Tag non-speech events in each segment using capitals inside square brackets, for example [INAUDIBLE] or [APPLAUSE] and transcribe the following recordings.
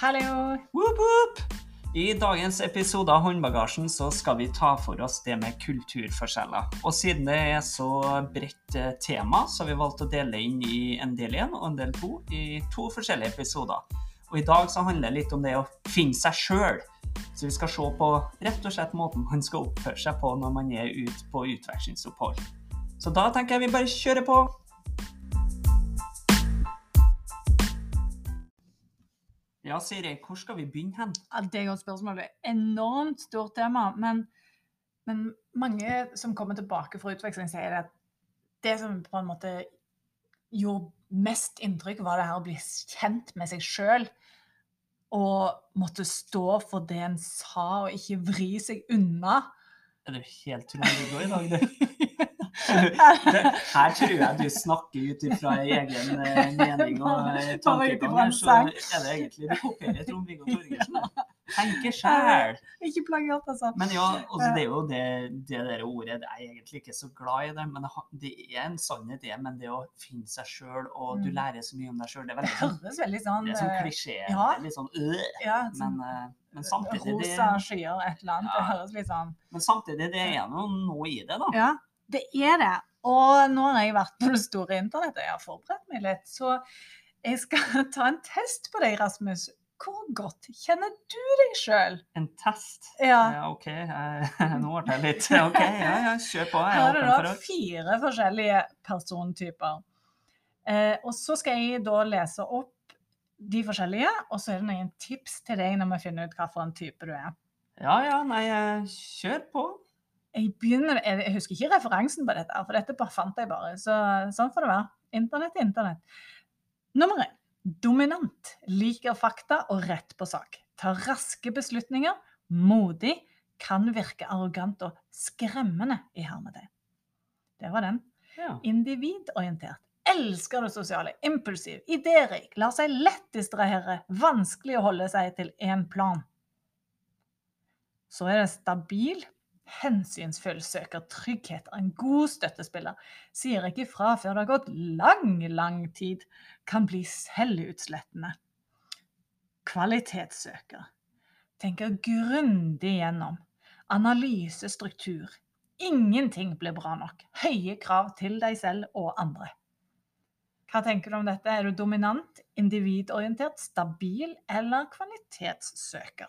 Hallo! Woop, woop. I dagens episode av Håndbagasjen så skal vi ta for oss det med kulturforskjeller. Og siden det er så bredt eh, tema, så har vi valgt å dele inn i en del én og en del to i to forskjellige episoder. Og i dag så handler det litt om det å finne seg sjøl. Så vi skal se på rett og slett måten man skal oppføre seg på når man er ute på utvekslingsopphold. Så da tenker jeg vi bare kjører på. Ja, Siri, hvor skal vi begynne hen? Ja, Det er et spørsmål. Det er enormt stort tema. Men, men mange som kommer tilbake fra utveksling, sier at det som på en måte gjorde mest inntrykk, var det her å bli kjent med seg sjøl. Og måtte stå for det en sa, og ikke vri seg unna. Er jo helt Trond-Viggo i dag, du? [LAUGHS] Det, her tror jeg du snakker ut ifra egen eh, mening og eh, tankegang. Så er det egentlig du kopierer Trond-Viggo Torgersen. Tenke sjæl. [LAUGHS] Ikke plagiat, altså. Men ja, altså, det er jo det, det der ordet Jeg er egentlig ikke så glad i det, men det, er en sannhet, det. Men det å finne seg sjøl, og du Mm. lærer så mye om deg sjøl, det er veldig sånn, veldig sånn det er sånn eh, klisjé. ja. Litt sånn øh. ja, Men, sånn eh, men samtidig rosa skyer, et eller annet. Det høres litt sånn men samtidig, det er noe, noe i det, da. Ja, det er det. Og nå har jeg vært på det store internettet, jeg har forberedt meg litt, så jeg skal [LAUGHS] ta en test på deg, Rasmus. Hvor godt kjenner du deg sjøl? En test. Ja. Ja, OK. eh, [LAUGHS] Nå ble jeg litt OK, ja, ja, kjør på. Jeg er for det Her da det da fire forskjellige persontyper. Eh, og så skal jeg da lese opp de forskjellige, og så er det noen tips til deg når vi finner ut hvilken type du er. Ja, ja, nei, eh, kjør på. Jeg, begynner, jeg jeg husker ikke referansen på dette, for dette bare fant jeg bare. Så sånn får det være. Internett er internett. Nummer én. Dominant. Liker fakta og rett på sak. Tar raske beslutninger. Modig. Kan virke arrogant og skremmende i hermetegn. Det var den. Ja. Individorientert. Elsker det sosiale. Impulsiv. Idérik. Lar seg lett distrahere. Vanskelig å holde seg til én plan. Så er det stabil. Hensynsfull, søker trygghet, av en god støttespiller. Sier ikke fra før det har gått lang, lang tid. Kan bli selvutslettende. Kvalitetssøker. Tenker grundig gjennom. Analyse, struktur. Ingenting blir bra nok. Høye krav til deg selv og andre. Hva tenker du om dette? Er du dominant, individorientert, stabil eller kvalitetssøker?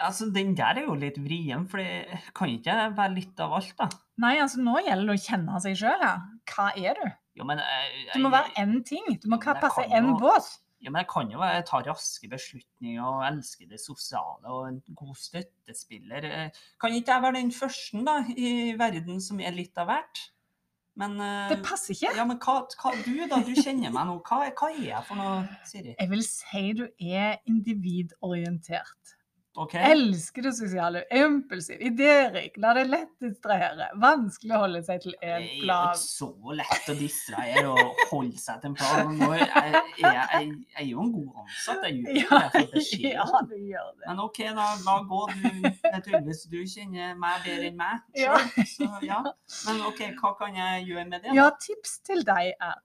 Altså, Den der er jo litt vrien, for det kan ikke være litt av alt, da. Nei, altså nå gjelder det å kjenne seg sjøl her. Hva er du? Jo, men jeg, Du må være én ting. Du må jeg passe én bås. Ja, men jeg kan jo være, ta raske beslutninger og elske det sosiale og en god støttespiller. Eh, Kan ikke jeg være den første da, i verden som er litt av hvert? Men, eh, Det passer ikke. ja, men hva, hva du da? Du kjenner meg nå. Hva, hva er jeg for noe, Siri? Jeg vil si du er individorientert. OK? Elsker det sosiale, impulsiv, idérik, lar deg lett distrahere. Vanskelig å holde seg til Det én er plan. ikke så lett å distrahere og holde seg til en plan. Er jeg, jeg, jeg, jeg er jo en god ansatt, jeg gjør Ja, det beskjed [LAUGHS] ja, du gjør det. Men OK, da, la gå. Du, naturligvis, du kjenner meg bedre enn meg. Ja. Så, ja. Men OK, hva kan jeg gjøre med det? da? Ja, tips til deg er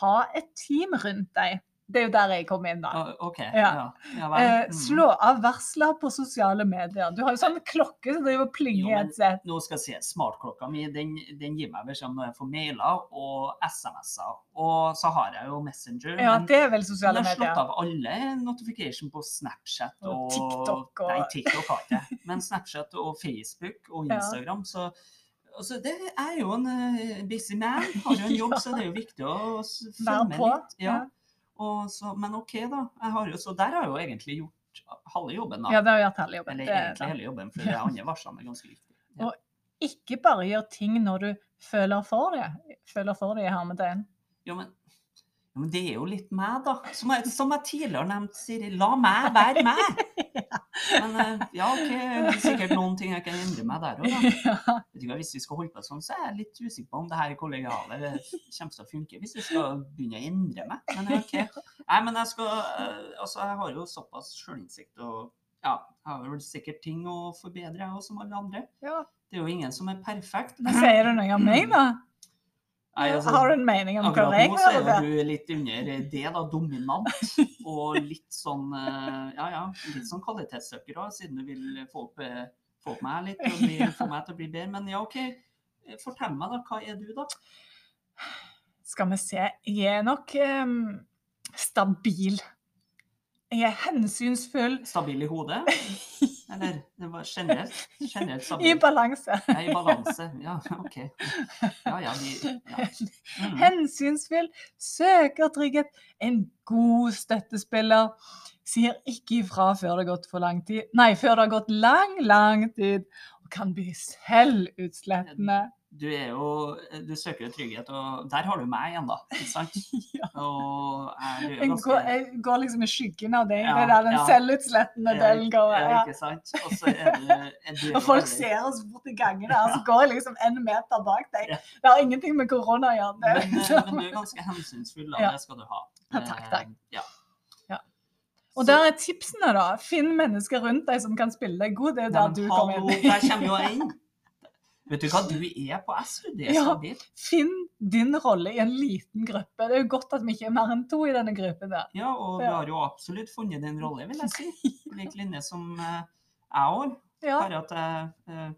ha et team rundt deg. Det er jo der jeg kommer inn, da. OK. Ja. Ja. Ja. Eh, Mm. slå av varsler på sosiale medier. Du har jo sånn klokke som driver og plinger et sett. Nå skal jeg si, Smartklokka mi den, den gir meg beskjed om når jeg får mailer og SMS-er. Og så har jeg jo Messenger. Ja, det er vel sosiale medier. jeg har slått av alle notification på Snapchat Og og, TikTok og- Nei, TikTok har jeg. Men Snapchat og Facebook og Ja. Instagram. Så altså, det er jo en eh, busy man. Har jo en jobb, så det er jo viktig å følge med litt. Ja. Så, men OK, da. Har jo, så der har jeg jo egentlig gjort halve jobben, da. Ja, det har jeg gjort halve jobben. Eller er egentlig hele jobben, for [LAUGHS] de andre varslene er ganske viktige. Ja. Og- Ikke bare gjør ting når du føler for det. Føler for det i hermetegn. Jo, men, men det er jo litt meg, da. Som jeg, som jeg tidligere nevnte, nevnt, Siri. La meg være meg! [LAUGHS] Men eh, ja, er sikkert noen ting jeg kan endre meg der òg, da. Hva, Hvis vi skal holde på sånn, så er jeg litt usikker på om det her kollegialet kommer til å funke. Hvis vi skal begynne å endre meg. Men eh, OK. Nei, men jeg skal eh, Altså, jeg har jo såpass sjølinnsikt og ja, jeg har vel sikkert ting å forbedre, jeg òg, som alle andre. Ja. Det er jo ingen som er perfekt. Men sier du noe om meg, da? Nei, altså, Har du en mening om hva Akkurat jeg nå så er du litt under det, da, dominant. Og litt sånn eh, ja, ja, litt sånn kvalitetssøker òg, siden du vil få opp, eh, få opp meg litt og bli, få meg til å bli bedre. Men ja, OK. Eh, Fortell meg, da. Hva er du, da? Skal vi se. Jeg er nok um, stabil. Jeg er hensynsfull. Stabil i hodet? [LAUGHS] Eller det var generelt? Generelt [LAUGHS] I balanse. Ja, I balanse. Ja, OK. Ja, ja, de, ja. Mm. Hensynsfull, søker trygghet, en god støttespiller. Sier ikke ifra før det har gått for lang tid. Nei, før det har gått lang, lang tid. Og kan bli selvutslettende. Du er jo Du søker jo trygghet, og der har du meg igjen, da. Ikke sant? [LAUGHS] Ja. Og jeg, Jeg ganske- går, jeg går liksom i skyggen av deg. Ja, det er der den ja. selvutslettende delen går. Ja, Ja. ikke sant? Og så er du, er du [LAUGHS] Og folk veldig- ser oss bort i gangen der, så går jeg liksom en meter bak deg. Det har ingenting med korona å gjøre. men, eh, men du er ganske [LAUGHS] hensynsfull, da. Det skal du ha. Ja, takk, takk. Eh, Ja. Ja. Og der er tipsene, da. Finn mennesker rundt deg som kan spille deg god. Det er der du kommer inn. Der kommer jo jeg inn. Vet du hva, du er på SU. Det er Ja. Finn din rolle i en liten gruppe. Det er jo godt at vi ikke er mer enn to i denne gruppen. der. Ja, og du har jo absolutt funnet din rolle, vil jeg si. På [LAUGHS] lik linje som eh, jeg òg. Ja. Bare at jeg eh,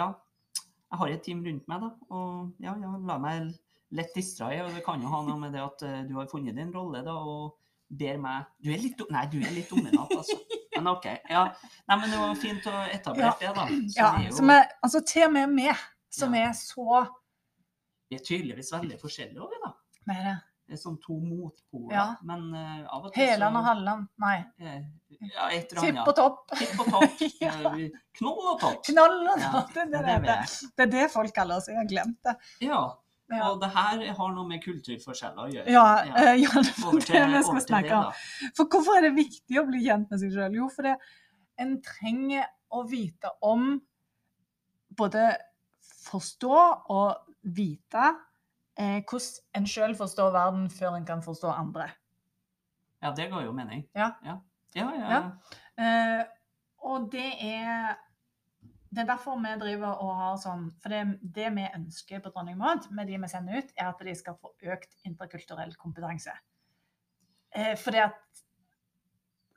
Ja. Jeg har et team rundt meg, da. Og ja, ja, la meg lett distrahe. Og det kan jo ha noe med det at eh, du har funnet din rolle, da, og ber meg Du er litt Nei, du er litt dominant, altså. [LAUGHS] Men OK. Ja. Nei, men det var fint å etablere det, da. Så Ja, er jo som er, altså til og med meg, som Ja. er så vi er tydeligvis veldig forskjellige òg, da. Hva er det? Det er som to motpoler. Ja. Men uh, av og til Heland og Halland? Nei. eh, Ja, et eller Tipp og topp. Tipp og topp. [LAUGHS] Ja. Knoll og topp. Knoll og topp. Det, det det, det det, det er det folk kaller oss. Jeg har glemt det. Ja, Ja, og det her har noe med kulturforskjeller å gjøre. ja, Ja. eh, ja det er det til, vi skal snakke om. For hvorfor er det viktig å bli kjent med seg sjøl? Jo, fordi en trenger å vite om Både forstå og vite eh, hvordan en sjøl forstår verden før en kan forstå andre. Ja, det går jo mening. Ja. Ja, ja. ja. Ja. Eh, og det er det er derfor vi driver og har sånn For det, det vi ønsker på Dronning Maud med de vi sender ut, er at de skal få økt interkulturell kompetanse. Eh, fordi at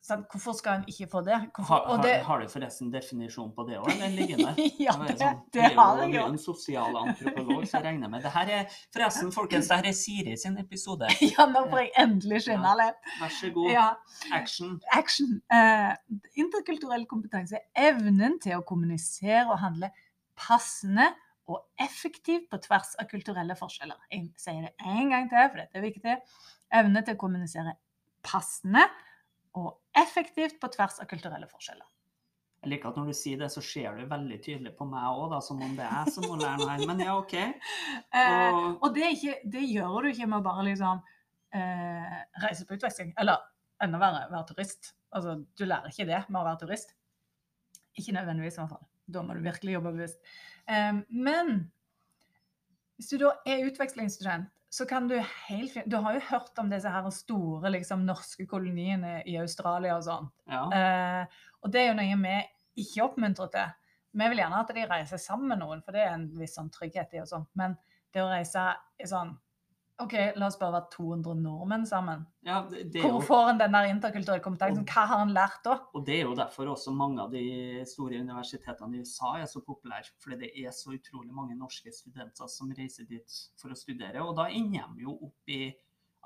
sant, Hvorfor skal en ikke få det? Hvorfor, Har, og det har du forresten definisjon på det òg, eller ligger der? [LAUGHS] ja, Det er det, sånn, det er har Du jeg er jo. jo en sosialantropolog, så jeg regner med Det her er forresten, folkens, det her er Siri sin episode. [LAUGHS] Ja, nå får jeg endelig skjønne litt. Vær så god. Ja, Action. action. Uh, interkulturell kompetanse er evnen til å kommunisere og handle passende og effektivt på tvers av kulturelle forskjeller. Jeg sier det en gang til, for dette er viktig. Evne til å kommunisere passende og effektivt på tvers av kulturelle forskjeller. Jeg liker at når du sier det, så ser du veldig tydelig på meg òg, som om det er jeg som må lære noe her. Men ja, OK. [LAUGHS] Eh, Og og det, ikke, det gjør du ikke med å bare liksom eh, reise på utveksling. Eller enda verre, være turist. Altså, du lærer ikke det med å være turist. Ikke nødvendigvis, i hvert fall. Da må du virkelig jobbe bevisst. Eh, men hvis du da er utvekslingsstudent, så kan du helt fint Du har jo hørt om disse her store liksom, norske koloniene i Australia og sånn. ja. Eh, og det er jo noe vi ikke oppmuntrer til. Vi vil gjerne at de reiser sammen med noen, for det er en viss sånn trygghet i og sånt. Men det å reise i sånn OK, la oss bare være 200 nordmenn sammen. ja det, det Hvor jo får en den der interkulturelle kompetansen? Hva har en lært da? Og det er jo derfor også mange av de store universitetene i USA er så populære. Fordi det er så utrolig mange norske studenter som reiser dit for å studere. Og da ender de jo opp i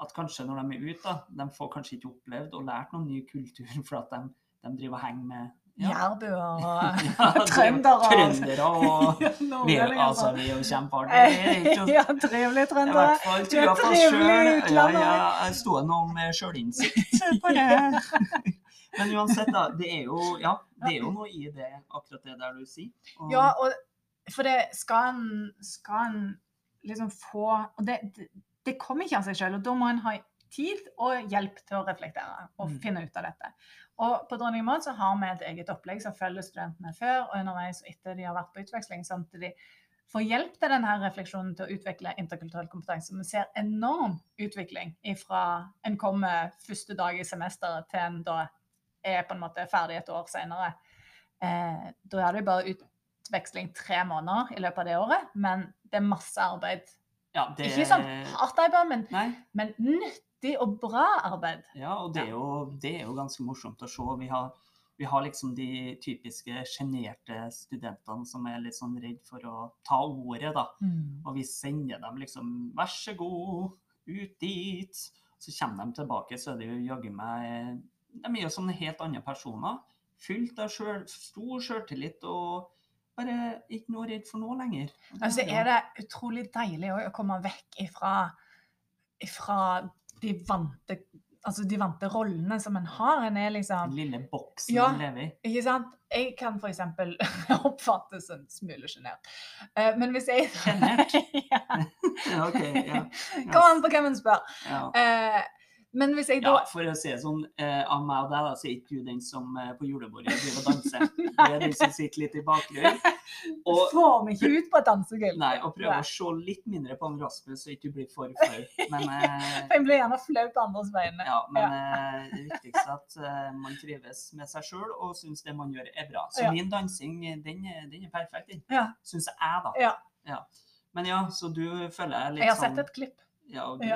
at kanskje når de er ute, da, de får kanskje ikke opplevd og lært noen ny kultur, [LAUGHS] for at de, de driver og henger med Jærbuer og [LAUGHS] Ja, trøndere. Trøndere og [LAUGHS] vi, altså, altså. vi er jo kjempeartige. [LAUGHS] Ja, trivelige i trøndere. hvert fall trua på oss sjøl. Ja, ja, nå med sjølinnsikt på det. Men uansett, da. Det er jo, ja, det er jo noe i det, akkurat det der du sier. Og, Ja, og for det skal en, skal en liksom få Og det, det, det kommer ikke av seg selv, og da må en ha tid og hjelp til å reflektere og Mm. finne ut av dette. Og på Dronning Maud så har vi et eget opplegg som følger studentene før og underveis og etter de har vært på utveksling, sånn at de får hjelp til denne refleksjonen til å utvikle interkulturell kompetanse. Vi ser enorm utvikling fra en kommer første dag i semesteret til en da er på en måte ferdig et år senere. Eh, da er det bare utveksling tre måneder i løpet av det året, men det er masse arbeid Ja, det Ikke sånn hardt-arbeid, men, nytt. men nyttig og bra arbeid. Ja, og det er jo, det er jo ganske morsomt å se. Vi har, vi har liksom de typiske sjenerte studentene som er litt sånn redd for å ta ordet, da. Og vi sender dem liksom Vær så god, ut dit. Så kommer de tilbake, så er det jo jaggu meg De er jo sånne helt andre personer. Fylt av selv, stor sjøltillit og bare ikke noe redd for noe lenger. Altså, er det utrolig deilig å komme vekk ifra, ifra de vante Altså de vante rollene som en har. En er liksom Den lille boksen Ja. man lever i. Ikke sant? Jeg kan f.eks. [LAUGHS] oppfattes som en smule sjenert. Eh, Men hvis jeg Sjenert? [LAUGHS] ja. Ja, [LAUGHS] ok, ja. Kommer an på hvem en spør. ja. Eh, Men hvis jeg da Ja, for å si det sånn, eh, av meg og deg, da, så er ikke du den som eh, på julebordet driver og danser. [LAUGHS] Du er den som sitter litt i bakgrunnen. Og, får meg ikke ut på et dansegulv. nei, og prøver å se litt mindre på han Rasmus, så ikke du blir for flau. [LAUGHS] Men, eh, For Jeg blir gjerne flau på andres vegne. ja, men eh, det viktigste er at eh, man trives med seg sjøl og syns det man gjør, er bra. Så Ja. min dansing, den, er- den er perfekt, den. Ja. Syns jeg, da. Ja. Men ja, så du føler jeg litt Jeg har sånn sett et klipp. Ja, det,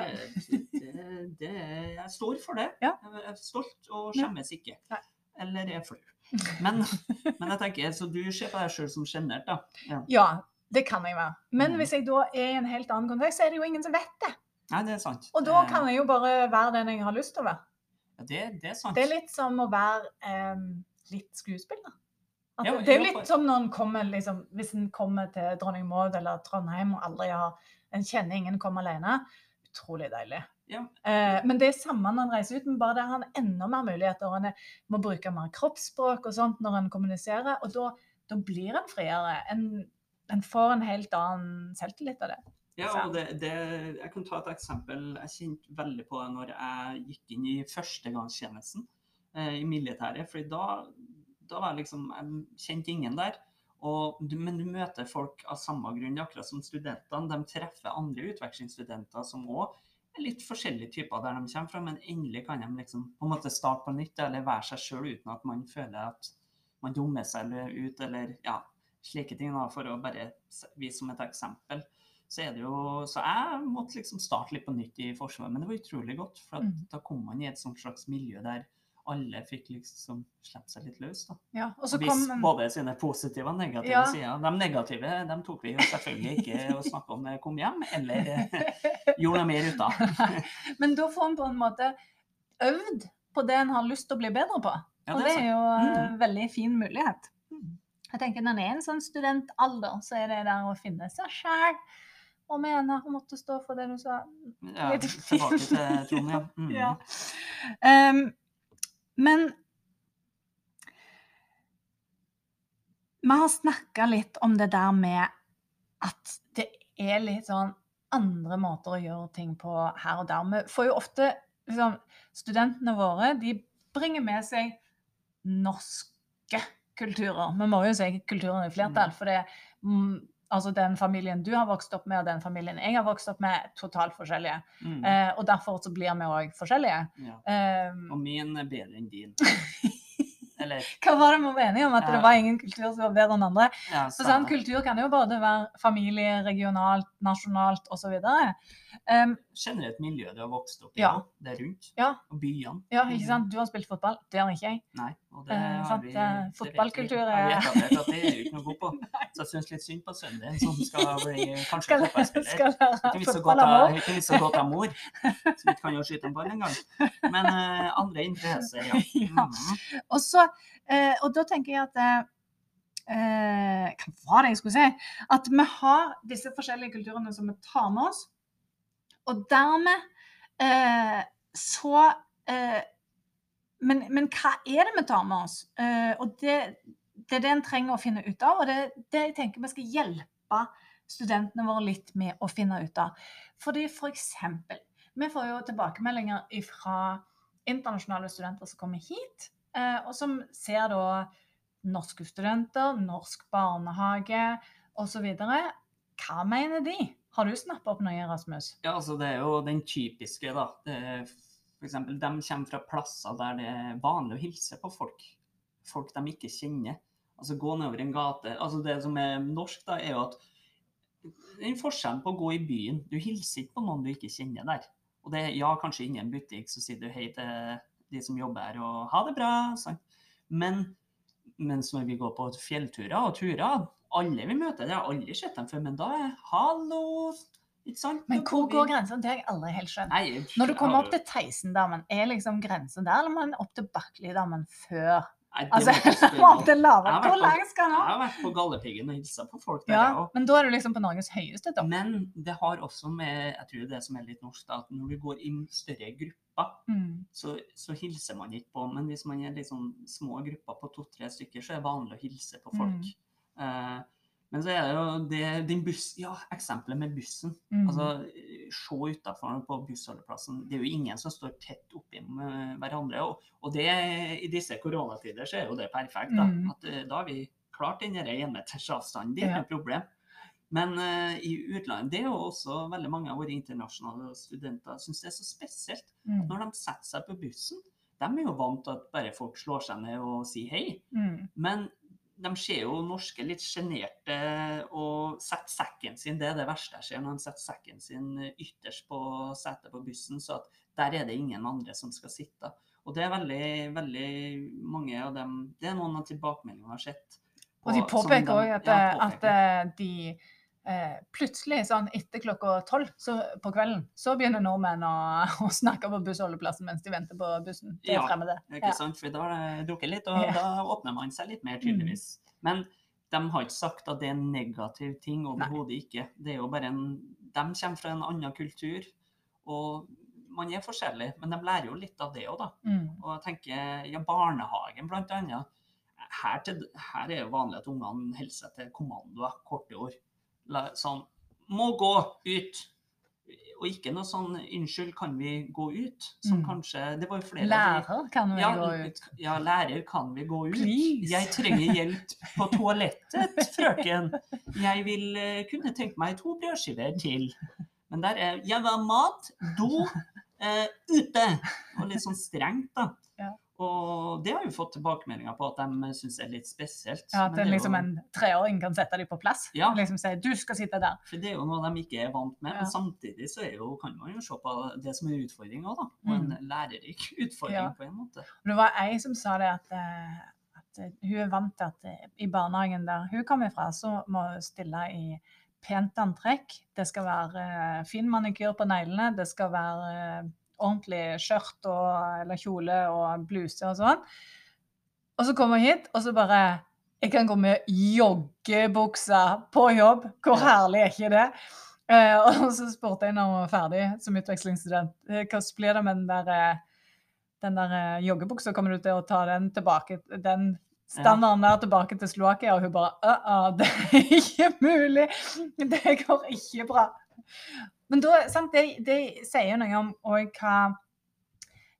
det, det, jeg står for det. Jeg er stolt og skjemmes ikke. Eller er flau. Men, men jeg tenker, så du ser på deg sjøl som sjenert, da? Ja. Ja, det kan jeg være. Men Mm. hvis jeg da er i en helt annen kontekst, så er det jo ingen som vet det. Nei, det er sant. Og da kan jeg jo bare være den jeg har lyst til å være. ja, det, det er sant. Det er litt som å være eh, litt skuespiller. At Ja, det er jo litt som når en kommer, liksom, hvis en kommer til Dronning Maud eller Trondheim og aldri har En kjenner ingen kommer alene. Utrolig deilig. Ja. Eh, men det er samme når han reiser ut, men bare der har han enda mer muligheter. er- må bruke mer kroppsspråk og sånt når han kommuniserer, og da, da blir han friere. En, en får en helt annen selvtillit av det. Ja, og det, det, jeg kan ta et eksempel. Jeg kjente veldig på det når jeg gikk inn i førstegangstjenesten eh, i militæret. for da, da var jeg liksom Jeg kjente ingen der. Og, men du møter folk av samme grunn, akkurat som studentene. De treffer andre utvekslingsstudenter som òg er litt forskjellige typer der de kommer fra, men endelig kan de liksom på en måte starte på nytt eller være seg sjøl uten at man føler at man dummer seg ut, eller ja, slike ting. da, For å bare vise som et eksempel. Så det jo, så jeg måtte liksom starte litt på nytt i Forsvaret, men det var utrolig godt. For Mm. da kom man i et sånt slags miljø der alle fikk liksom slippe seg litt løs. da. Ja, og så kom både sine positive og negative Ja. sider. De negative de tok vi jo selvfølgelig ikke å snakke om når jeg kom hjem, eller eh, gjorde noe mer ut av. [LAUGHS] Men da får en på en måte øvd på det en har lyst til å bli bedre på. Ja, og det det er jo en Mm. veldig fin mulighet. Mm. Jeg tenker Når en er en sånn studentalder, så er det der å finne seg sjæl og mene og måtte stå for det du sa. Ja, tilbake til Trond, ja. Mm. [LAUGHS] Ja. Ehm, men vi har snakka litt om det der med at det er litt sånn andre måter å gjøre ting på her og der. Vi får jo ofte liksom, Studentene våre de bringer med seg norske kulturer. Vi må jo si kulturen i flertall, Mm. for det, altså den familien du har vokst opp med, og den familien jeg har vokst opp med, er totalt forskjellige. Mm. Eh, og derfor så blir vi òg forskjellige. ja. Um, Og min er bedre enn din. [LAUGHS] Eller hva var det vi var enige om? At det var ingen kultur som var bedre enn andre? ja, Så sånn, kultur kan jo både være familie, regionalt, nasjonalt osv. Um, Generelt miljø du har vokst opp i, Ja. det er rundt. Ja. Og byene. ja, ikke sant? Du har spilt fotball, det har ikke jeg. Nei, og det uh, har vi eh, vet fotballkultur Jeg er- vet at det, er du ikke noe god på. [LAUGHS] Så jeg syns litt synd på sønnen som skal bli [LAUGHS] kanskje Skal, fotballspiller. Ikke visst så godt av ikke visst så godt av mor, så vi kan jo skyte en ball en gang. Men uh, andre interesser, ja. [LAUGHS] Ja. Mhm. Og, så, uh, og da tenker jeg at eh, Hva var det jeg skulle si? At vi har disse forskjellige kulturene som vi tar med oss. Og dermed eh, så eh, men, men hva er det vi tar med oss? Eh, og det, det er det en trenger å finne ut av. Og det er det jeg tenker vi skal hjelpe studentene våre litt med å finne ut av. Fordi for eksempel, vi får jo tilbakemeldinger fra internasjonale studenter som kommer hit, eh, og som ser da norske studenter, norsk barnehage osv. Hva mener de? Har du snappa opp noe, Rasmus? Ja, altså det er jo den typiske, da. Eksempel, de kommer fra plasser der det er vanlig å hilse på folk. Folk de ikke kjenner. Altså gå nedover en gate. Altså det som er norsk, da, er jo at den forskjellen på å gå i byen. Du hilser ikke på noen du ikke kjenner der. Og det, ja, kanskje inni en butikk så sier du hei til de som jobber her, og ha det bra. Sant? Men mens når vi går på fjellturer og turer, alle vi møter, det har aldri sett dem før, men da er hallo, ikke sant? Men hvor går grensen? Det har jeg aldri helt skjønt. Nei, Når du kommer opp til Theisendammen, er liksom grensen der, eller må man opp til Bakkelidamen før? Nei, Altså, [LAUGHS] opp til vært Hvor langt skal Jeg har vært på Galdhøpiggen og hilsa på folk der, Ja, jeg òg. men da er du liksom på Norges høyeste topp. Men det har også med jeg tror det som er litt norsk, da, at når du går i større grupper, Mm. så, så hilser man ikke på. Men hvis man er sånn små grupper på to-tre stykker, så er det vanlig å hilse på folk. Mm. Eh, men så er det jo det, den buss, ja, eksempelet med bussen. Mm. Altså, Se utafor på bussholdeplassen. Det er jo ingen som står tett oppi hverandre. Og, og det, i disse koronatider så er jo det perfekt. Da, Mm. at, eh, da har vi klart den énmeters avstanden. Det er ikke noe problem. Men uh, i utlandet Det er jo også veldig mange av våre internasjonale studenter syns det er så spesielt. Mm. Når de setter seg på bussen, de er jo vant til at bare folk slår seg ned og sier hei. Mm. Men de ser jo norske litt sjenerte og setter sekken sin. Det er det verste jeg ser, når de setter sekken sin ytterst på setet på bussen. Så at der er det ingen andre som skal sitte. Og det er veldig, veldig mange av dem Det er noen av tilbakemeldingene jeg har sett. på- Og de påpeker òg at, ja, at eh, de eh, plutselig sånn etter klokka tolv så- på kvelden, så begynner nordmenn å, [LAUGHS] å snakke på bussholdeplassen mens de venter på bussen. Det Ja, fremmede. Ikke Ja. sant? For da har det drukket litt, og Ja. Mm. da åpner man seg litt mer, tydeligvis. Men de har ikke sagt at det er en negativ ting, overhodet ikke. Det er jo bare en De kommer fra en annen kultur, og man er forskjellig, men de lærer jo litt av det òg, da. Mm. Og jeg tenker, ja, barnehagen blant annet. Her, til, her er jo vanlig at ungene holder seg til kommandoer, korte ord. Sånn Må gå ut! Og ikke noe sånn 'Unnskyld, kan vi gå ut?' Som Mm. kanskje Det var jo flere Lærer kan vi ja, gå ut. ja, lærer, kan vi gå ut? Please. Jeg trenger hjelp på toalettet, frøken. Jeg vil uh, kunne tenke meg to brødskiver til. Men der er Jeg vil ha mat, do, uh, ute. Og litt sånn strengt, da. Ja. Og det har jo fått tilbakemeldinger på at de syns er litt spesielt. Ja, At liksom en treåring kan sette dem på plass. Ja. Liksom si 'du skal sitte der'. For det er jo noe de ikke er vant med. Ja. Men samtidig så jo, kan man jo se på det som er utfordring òg, da. Og en lærerik [LAUGHS] utfordring Mm. Ja. på en måte. Det var ei som sa det at, eh, at eh, hun er vant til at eh, i barnehagen der hun kommer fra, så må hun stille i pent antrekk. Det skal være fin manikyr på neglene. Det skal være ordentlig skjørt og, eller kjole og bluse og sånn. Og så kommer hun hit, og så bare Jeg kan gå med joggebuksa på jobb. Hvor herlig er ikke det? Eh, [LAUGHS] og så spurte jeg når hun var ferdig som utvekslingsstudent, eh, hvordan blir det med den der eh, den der joggebuksa, kommer du til å ta den tilbake, den standarden der tilbake til Slovakia? Og hun bare uh [LAUGHS] -uh, det er ikke mulig! Det går ikke bra. Men da, sant, det, det sier noe om hva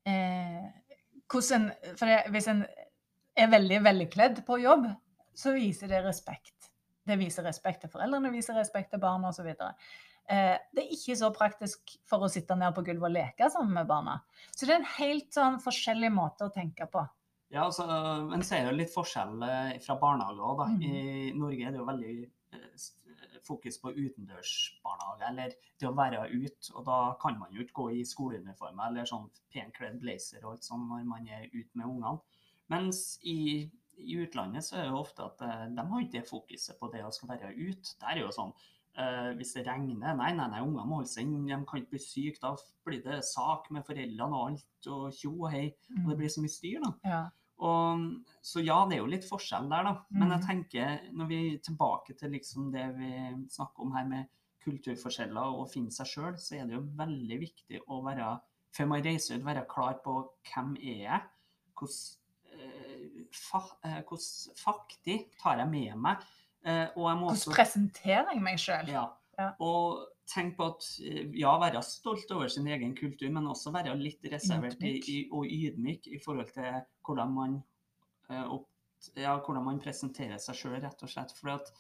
eh, hvordan, For det, hvis en er veldig velkledd på jobb, så viser det respekt. Det viser respekt til foreldrene, viser respekt til barna osv. Eh, det er ikke så praktisk for å sitte ned på gulvet og leke sammen med barna. Så det er en helt sånn forskjellig måte å tenke på. Ja, altså, Men ser er jo litt forskjell eh, fra barnehage òg, da. Mhm. I Norge er det jo veldig eh, fokus på utendørsbarnehage, eller det å være ute. Og da kan man jo ikke gå i skoleuniform eller sånn penkledd blazer og alt sånn når man er ute med ungene. Mens i, i utlandet så er det ofte at eh, de har ikke det fokuset på det å skal være ute. Der er jo sånn Uh, hvis det regner Nei, nei, nei, ungene må holde seg inn, de kan ikke bli syke. Da blir det sak med foreldrene og alt, og tjo og hei. Og det blir så mye styr, da. Ja. Og, så ja, det er jo litt forskjell der, da. Men jeg Mhm. tenker, når vi er tilbake til liksom det vi snakker om her med kulturforskjeller og finne seg sjøl, så er det jo veldig viktig å være, før man reiser ut, være klar på hvem er jeg? Hvordan, eh, fa, eh, faktig tar jeg med meg? Eh, og jeg må også Hvordan presenterer jeg meg sjøl? ja. Ja. Og tenk på at eh, ja, være stolt over sin egen kultur, men også være litt reservert i, i, og ydmyk i forhold til hvordan man, eh, opp, ja, hvordan man presenterer seg sjøl, rett og slett. For at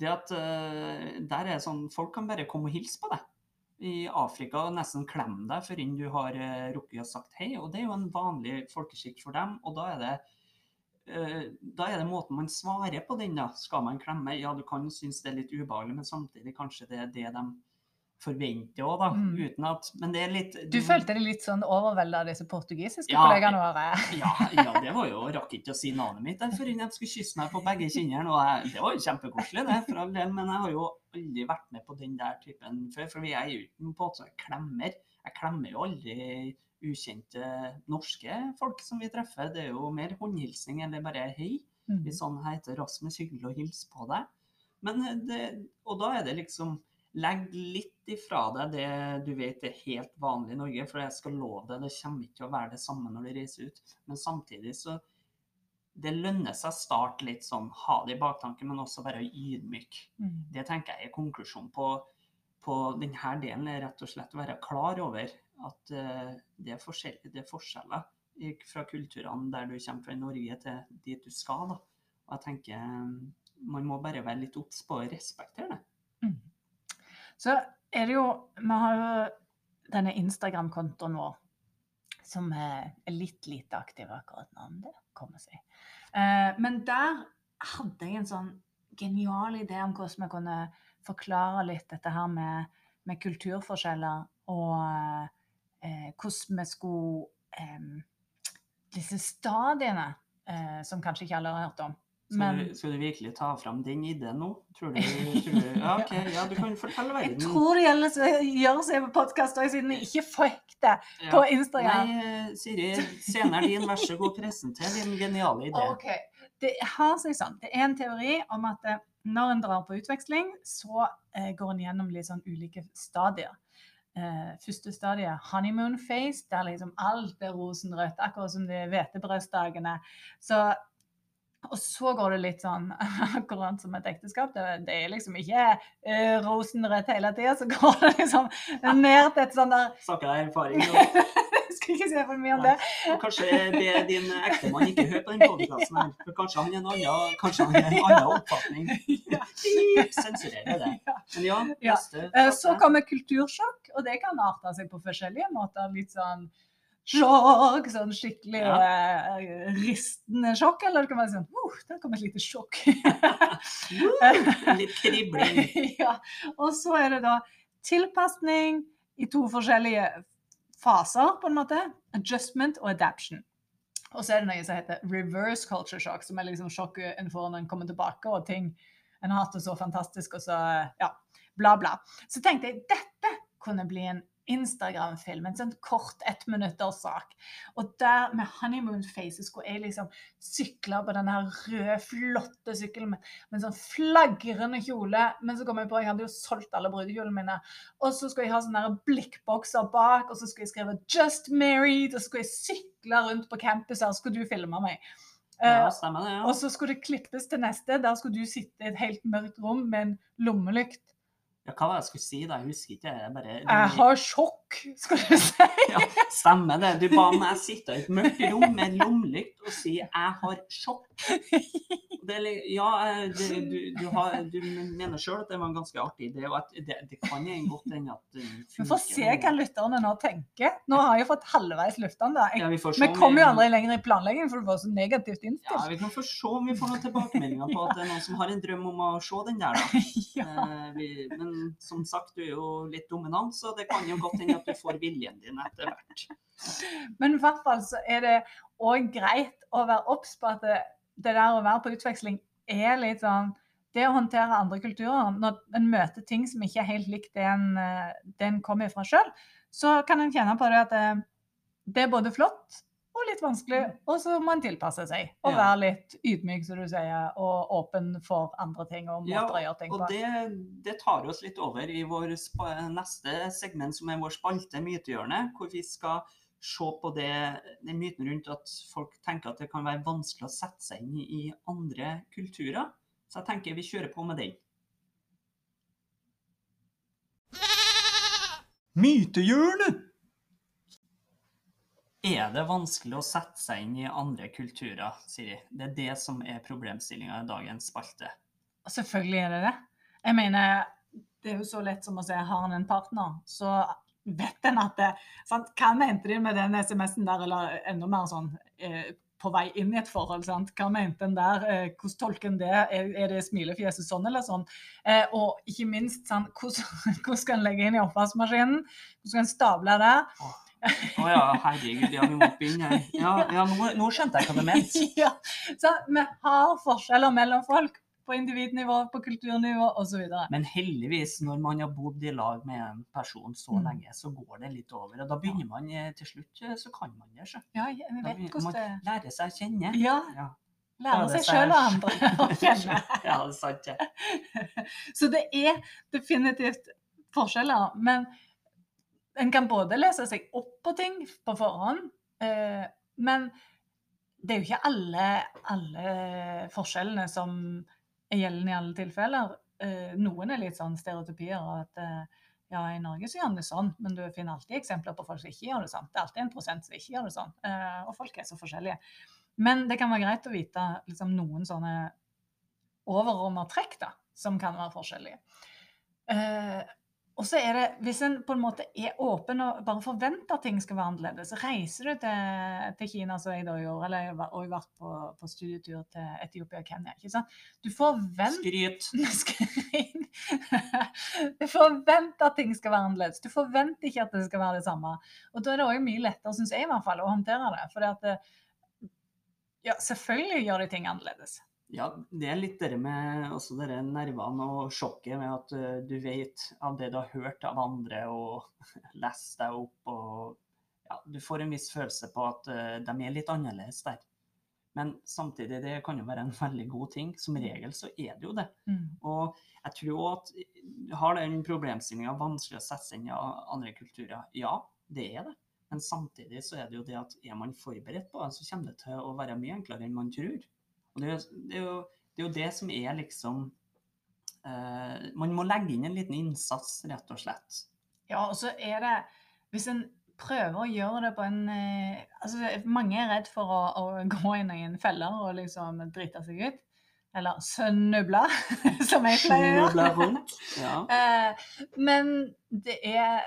det at eh, der er sånn Folk kan bare komme og hilse på deg i Afrika og nesten klemme deg før du har rukket å sagt hei. Og det er jo en vanlig folkeskikk for dem. Og da er det da er det måten man svarer på den, da. Skal man klemme? Ja, du kan synes det er litt ubehagelig, men samtidig kanskje det er det de forventer òg, da. Mm. Uten at Men det er litt Du følte deg litt sånn overvelda av disse portugisiske Ja. kollegaene våre? [LAUGHS] Ja, ja, det var jo Rakk ikke å si navnet mitt der før de skulle kysse meg på begge kinnene. Og jeg, det var jo kjempekoselig, det, for all del. Men jeg har jo aldri vært med på den der typen før. For jeg er jo ikke noen på at jeg klemmer. Jeg klemmer jo aldri ukjente norske folk som vi treffer. Det er jo mer håndhilsning eller bare hei. Mm. Litt sånn heter Rasmus, hyggelig å hilse på deg. Men det, og da er det liksom Legg litt ifra deg det du vet er helt vanlig i Norge, for jeg skal love deg, det kommer ikke til å være det samme når du reiser ut. Men samtidig så Det lønner seg å starte litt sånn, ha det i baktanken, men også være ydmyk. Mm. Det tenker jeg er konklusjonen på, på denne delen, er rett og slett å være klar over at uh, det, er det er forskjeller fra kulturene der du kommer fra i Norge til dit du skal. Da. Og jeg tenker man må bare være litt obs på å respektere det. Så er det jo Vi har jo denne Instagram-kontoen vår som er litt lite aktiv akkurat nå. men Det kommer seg. Eh, men der hadde jeg en sånn genial idé om hvordan vi kunne forklare litt dette her med, med kulturforskjeller, og eh, hvordan vi skulle eh, Disse stadiene eh, som kanskje ikke alle har hørt om. Skal, Men du, skal du virkelig ta fram den ideen nå? Tror du, [LAUGHS] tror du Ja, OK, ja, du kan fortelle jeg tror det gjelder å gjøre seg på podkast òg, siden jeg ikke fikk det Ja. på Instagram. Nei, eh, Siri, scenen er din. Vær så god, presenter din geniale idé. Ok, Det har seg sånn. Det er en teori om at eh, når en drar på utveksling, så eh, går en gjennom litt sånn ulike stadier. Uh, første stadiet, honeymoon phase, der liksom alt er rosenrødt, akkurat som det er hvetebrødsdagene. Så og så går det litt sånn [LAUGHS] akkurat som et ekteskap. Det, det er liksom ikke uh, rosenrødt hele tida. Så [LAUGHS] går det liksom ned til et sånn der [LAUGHS] Snakker jeg erfaring? nå? Skal ikke si for mye om det. og kanskje be din ektemann ikke høre på den podkasten her. For kanskje han har en annen, kanskje han er en annen oppfatning. Ja. Sensurere det. Men ja, Ja. neste Ja. Så kommer kultursjokk, og det kan arte seg på forskjellige måter. Litt sånn sjokk, sånn skikkelig eh, ristende sjokk, eller det kan være sånn uh, der kom et lite sjokk. Uh, Litt kribling. [LAUGHS] ja. Og så er det da tilpasning i to forskjellige faser, på en måte. Adjustment og adaption. Og så er det noe som heter reverse culture shock, som er liksom sjokket en får når en kommer tilbake, og ting en har hatt det så fantastisk, og så ja, bla, bla. Så tenkte jeg dette kunne bli en Instagram-film, en sånn kort ettminutterssak. Og der med honeymoon faces skulle jeg liksom sykle på den her røde, flotte sykkelen med, med en sånn flagrende kjole. Men så kom jeg på jeg hadde jo solgt alle brudekjolene mine. Og så skulle jeg ha sånne blikkbokser bak, og så skulle jeg skrive 'Just Married', og så skulle jeg sykle rundt på campus her, så skulle du filme meg. Ja, Eh, stemmer det. og så skulle det klippes til neste. Der skulle du sitte i et helt mørkt rom med en lommelykt. Ja, hva var det jeg skulle si da? Jeg husker ikke. Jeg bare Jeg har sjokk, skulle du si. ja, Stemmer det. Du ba meg sitte i et mørkt rom med lommelykt og si 'jeg har sjokk'. Det, ja, eh, det, du, du, har, du mener sjøl at det var en ganske artig idé, og det, det kan jeg godt hende at den Vi får se hva lytterne nå tenker. Nå har jeg fått halvveis lufta den. Ja, vi vi kommer jo aldri lenger i planlegging, for du var så negativt Ja, vi kan få se om vi får noen tilbakemeldinger på at det er noen som har en drøm om å se den der, da. [LAUGHS] Ja. Eh, men som sagt, du er jo litt dominant, så det kan jo godt hende at du får viljen din etter hvert. Men i hvert fall så er det òg greit å være obs på at det, det der å være på utveksling er litt sånn Det å håndtere andre kulturer, når en møter ting som ikke er helt likt det en, eh, det en kommer fra sjøl, så kan en kjenne på det at det, det er både flott og litt vanskelig, og så må en tilpasse seg. Og Ja. være litt ydmyk, som du sier, og åpen for andre ting og måter Ja, å gjøre ting Og på. det, det tar oss litt over i vår neste segment, som er vår spalte Mytehjørnet, hvor vi skal se på det, den myten rundt at folk tenker at det kan være vanskelig å sette seg inn i, i andre kulturer. Så jeg tenker vi kjører på med den. Mytehjørnet! Er det vanskelig å sette seg inn i andre kulturer, Siri? Det er det som er problemstillinga i dagens spalte. Selvfølgelig er det det. Jeg mener, det er jo så lett som å si har han en partner, så vet en at det sant? Hva mente de med den SMS-en der, eller enda mer sånn eh, på vei inn i et forhold. sant? Hva mente en der? Eh, hvordan tolker en det? Er, det smilefjeset sånn eller sånn? Eh, og ikke minst, sant? Hvordan, [LAUGHS] hvordan skal en legge inn i oppvaskmaskinen? Hvordan skal en stable det? Å ja, herregud, ja, vi må begynne her. Ja, ja nå, nå skjønte jeg hva du mente. [LAUGHS] ja, så Vi har forskjeller mellom folk på individnivå, på kulturnivå osv. Men heldigvis, når man har bodd i lag med en person så Mm. lenge, så går det litt over. Og da begynner man eh, til slutt, eh, så kan man det. Så. Ja, jeg vet begynner man det man lærer seg å kjenne. Ja, Ja, lære seg er sjøl og andre å kjenne. [LAUGHS] ja det er sant. Ja. [LAUGHS] Så det er definitivt forskjeller. Men en kan både lese seg opp på ting på forhånd, eh, men det er jo ikke alle, alle forskjellene som er gjeldende i alle tilfeller. Eh, noen er litt sånn stereotypier. at eh, ja, i Norge så gjør det sånn, men du finner alltid eksempler på folk som ikke gjør det sånn. Det er alltid en prosent som ikke gjør det sånn. Eh, og folk er så forskjellige. Men det kan være greit å vite liksom, noen sånne overordna trekk da, som kan være forskjellige. Eh, og så er det, Hvis en på en måte er åpen og bare forventer at ting skal være annerledes, reiser du til, til Kina, som jeg da gjorde, eller jeg har vært på, på studietur til Etiopia og Kenya. ikke sant? Du forventer Skryt. [LAUGHS] [LAUGHS] du forventer at ting skal være annerledes. Du forventer ikke at det skal være det samme. Og da er det òg mye lettere, syns jeg i hvert fall, å håndtere det. For at ja, selvfølgelig gjør de ting annerledes. Ja, det er litt det med også dere nervene og sjokket med at eh, du vet av det du har hørt av andre og [LAUGHS] lest deg opp og ja, du får en viss følelse på at eh, de er litt annerledes der. Men samtidig, det kan jo være en veldig god ting. Som regel så er det jo det. Mm. Og jeg tror at har den problemstillinga vanskelig å sette seg inn i andre kulturer? Ja, det er det. Men samtidig så er det jo det at er man forberedt på det, så kommer det til å være mye enklere enn man tror. Og det det, er jo, det, er jo det som er liksom eh, Man må legge inn en liten innsats, rett og slett. Ja, og så er det Hvis en prøver å gjøre det på en eh, altså Mange er redd for å, å gå i en feller og liksom drite seg ut. Eller snuble, [LAUGHS] som jeg pleier å gjøre. rundt. Ja. [LAUGHS] Eh, men det er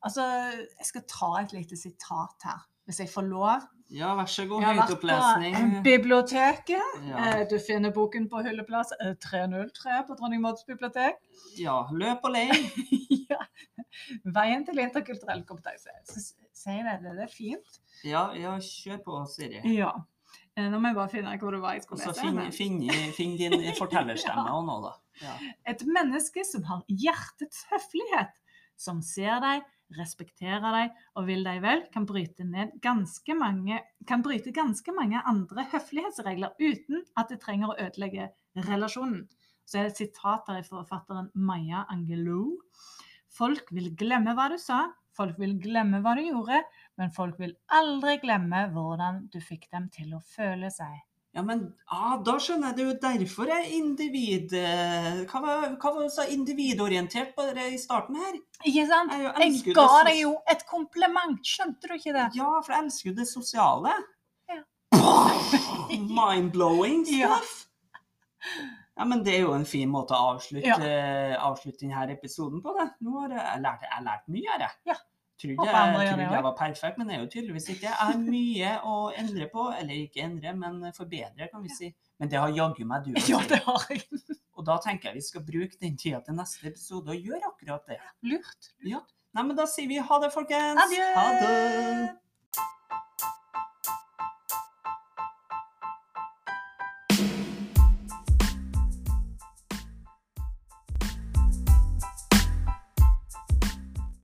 Altså, jeg skal ta et lite sitat her, hvis jeg får lov. Ja, vær så god. Jeg har vært på biblioteket. Ja. Eh, Du finner boken på hylleplass eh, 303 på Dronning Mauds bibliotek. ja, løp og le. [LAUGHS] ja. Veien til interkulturell kompetanse. Sier jeg det, det er fint. Ja, ja, kjør på, Siri. Ja. Eh, Nå må jeg bare finne hvor det var jeg skulle så lese. finn, finn, finn din fortellerstemme [LAUGHS] Ja. nå, da. Ja. Et menneske som har hjertets høflighet, som ser deg, respekterer deg og vil deg vel, kan bryte, ganske mange, kan bryte ganske mange andre høflighetsregler uten at det trenger å ødelegge relasjonen. Så er det et sitat her fra forfatteren Maya Angelou. Folk vil glemme hva du sa, folk vil glemme hva du gjorde, men folk vil aldri glemme hvordan du fikk dem til å føle seg. Ja, men ah, da skjønner jeg det jo derfor er individ eh, Hva var hva var sa individorientert på det i starten her? Ikke sant? Jeg, Jeg ga deg jo et kompliment, skjønte du ikke det? Ja, for jeg elsker jo det sosiale. Ja. [LAUGHS] Mind-blowing Ja. stuff. Ja, men det er jo en fin måte å avslutte, Ja. eh, avslutte denne episoden på. det. Nå har jeg, lært, jeg har lært mye her, jeg. Ja. Håper jeg, gjør trodde jeg var perfekt, men det er jo tydeligvis ikke. Jeg har mye å endre på, eller ikke endre, men forbedre, kan vi si. Men det har jaggu meg du [LAUGHS] Ja, det har jeg. [LAUGHS] Og da tenker jeg vi skal bruke den tida til neste episode og gjøre akkurat det. Lurt. Nei, men da sier vi ha det, folkens. Adjø. Ha det.